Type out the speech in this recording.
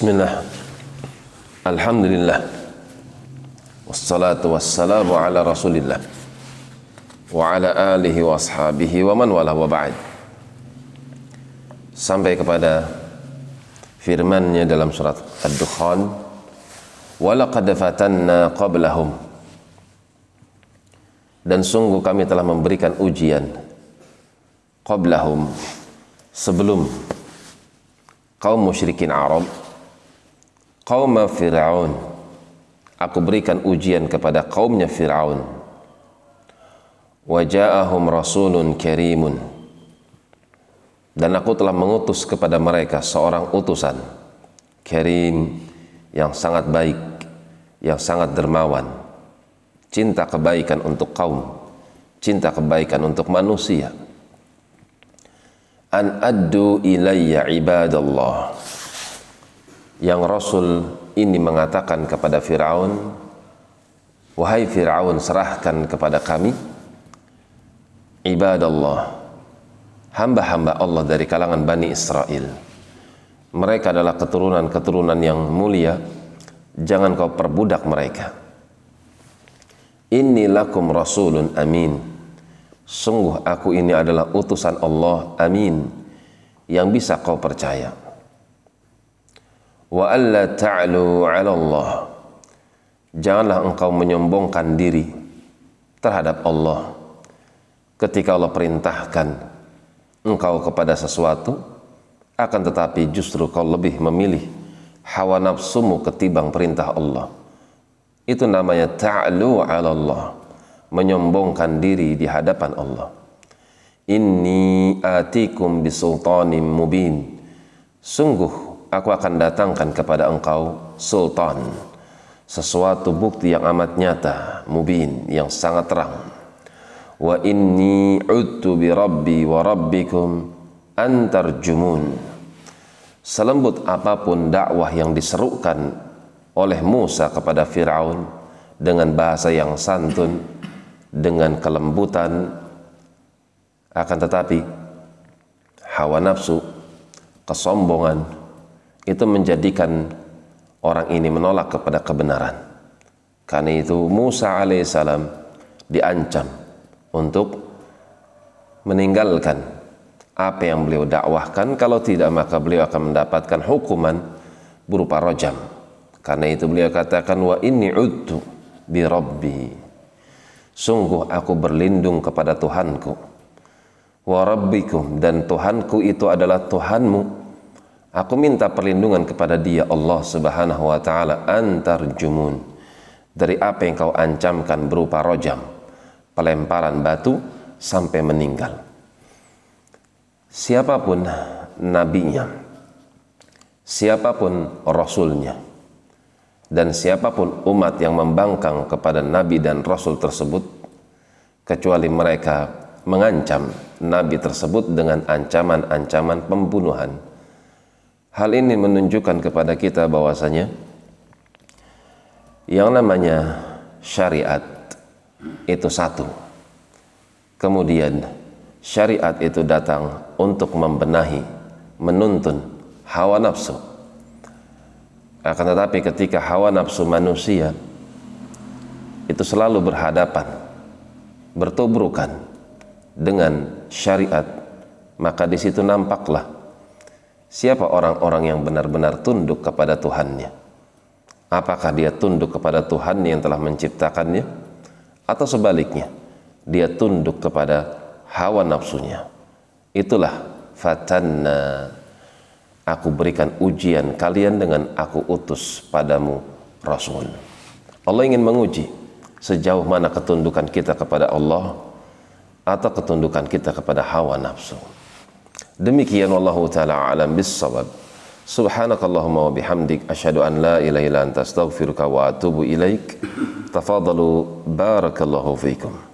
Bismillah. Alhamdulillah. Wassalatu wassalamu ala rasulillah. Wa ala alihi wa ashabihi wa man wala wa ba'd. Sampai kepada firmannya dalam surat Ad-Dukhan. Walaqad fatanna qablahum. Dan sungguh kami telah memberikan ujian Qablahum Sebelum kaum musyrikin Arab kaum Fir'aun. Aku berikan ujian kepada kaumnya Fir'aun. Waja'ahum rasulun karimun. Dan aku telah mengutus kepada mereka seorang utusan karim yang sangat baik yang sangat dermawan. Cinta kebaikan untuk kaum cinta kebaikan untuk manusia. An addu ilayya ibadallah yang Rasul ini mengatakan kepada Fir'aun wahai Fir'aun serahkan kepada kami ibadallah hamba-hamba Allah dari kalangan Bani Israel. Mereka adalah keturunan-keturunan yang mulia. Jangan kau perbudak mereka. Inni lakum rasulun amin. Sungguh aku ini adalah utusan Allah, amin, yang bisa kau percaya. Wa alla ta'lu 'ala Allah. Janganlah engkau menyombongkan diri terhadap Allah ketika Allah perintahkan engkau kepada sesuatu akan tetapi justru kau lebih memilih hawa nafsumu ketimbang perintah Allah. Itu namanya ta'lu 'ala Allah menyombongkan diri di hadapan Allah. Inni atikum bisultanim mubin. Sungguh aku akan datangkan kepada engkau sultan. Sesuatu bukti yang amat nyata, mubin, yang sangat terang. Wa inni udtu bi rabbi wa rabbikum antarjumun. Selembut apa pun dakwah yang diserukan oleh Musa kepada Firaun dengan bahasa yang santun, dengan kelembutan akan tetapi hawa nafsu kesombongan itu menjadikan orang ini menolak kepada kebenaran. Karena itu Musa alaihissalam diancam untuk meninggalkan apa yang beliau dakwahkan. Kalau tidak maka beliau akan mendapatkan hukuman berupa rojam. Karena itu beliau katakan wa inni udtu bi rabbi. Sungguh aku berlindung kepada Tuhanku. Wa rabbikum. Dan Tuhanku itu adalah Tuhanmu. Aku minta perlindungan kepada Dia Allah Subhanahu wa taala antar jumun dari apa yang kau ancamkan berupa rojam, pelemparan batu sampai meninggal. Siapa pun nabinya, siapa pun rasulnya, dan siapa pun umat yang membangkang kepada nabi dan rasul tersebut kecuali mereka mengancam nabi tersebut dengan ancaman-ancaman pembunuhan hal ini menunjukkan kepada kita bahwasanya yang namanya syariat itu satu. Kemudian syariat itu datang untuk membenahi menuntun hawa nafsu. Akan tetapi ketika hawa nafsu manusia itu selalu berhadapan, bertubrukan dengan syariat, maka di situ nampaklah siapa orang-orang yang benar-benar tunduk kepada Tuhannya. Apakah dia tunduk kepada Tuhan yang telah menciptakannya atau sebaliknya dia tunduk kepada hawa nafsunya. Itulah fatanna aku berikan ujian kalian dengan aku utus padamu Rasul. Allah ingin menguji sejauh mana ketundukan kita kepada Allah atau ketundukan kita kepada hawa nafsu. Demikian Allah taala alam bissawab. Subhanakallahumma wa bihamdik asyhadu an la ilaha illa anta astaghfiruka wa atubu ilaik. Tafadalu barakallahu fiikum.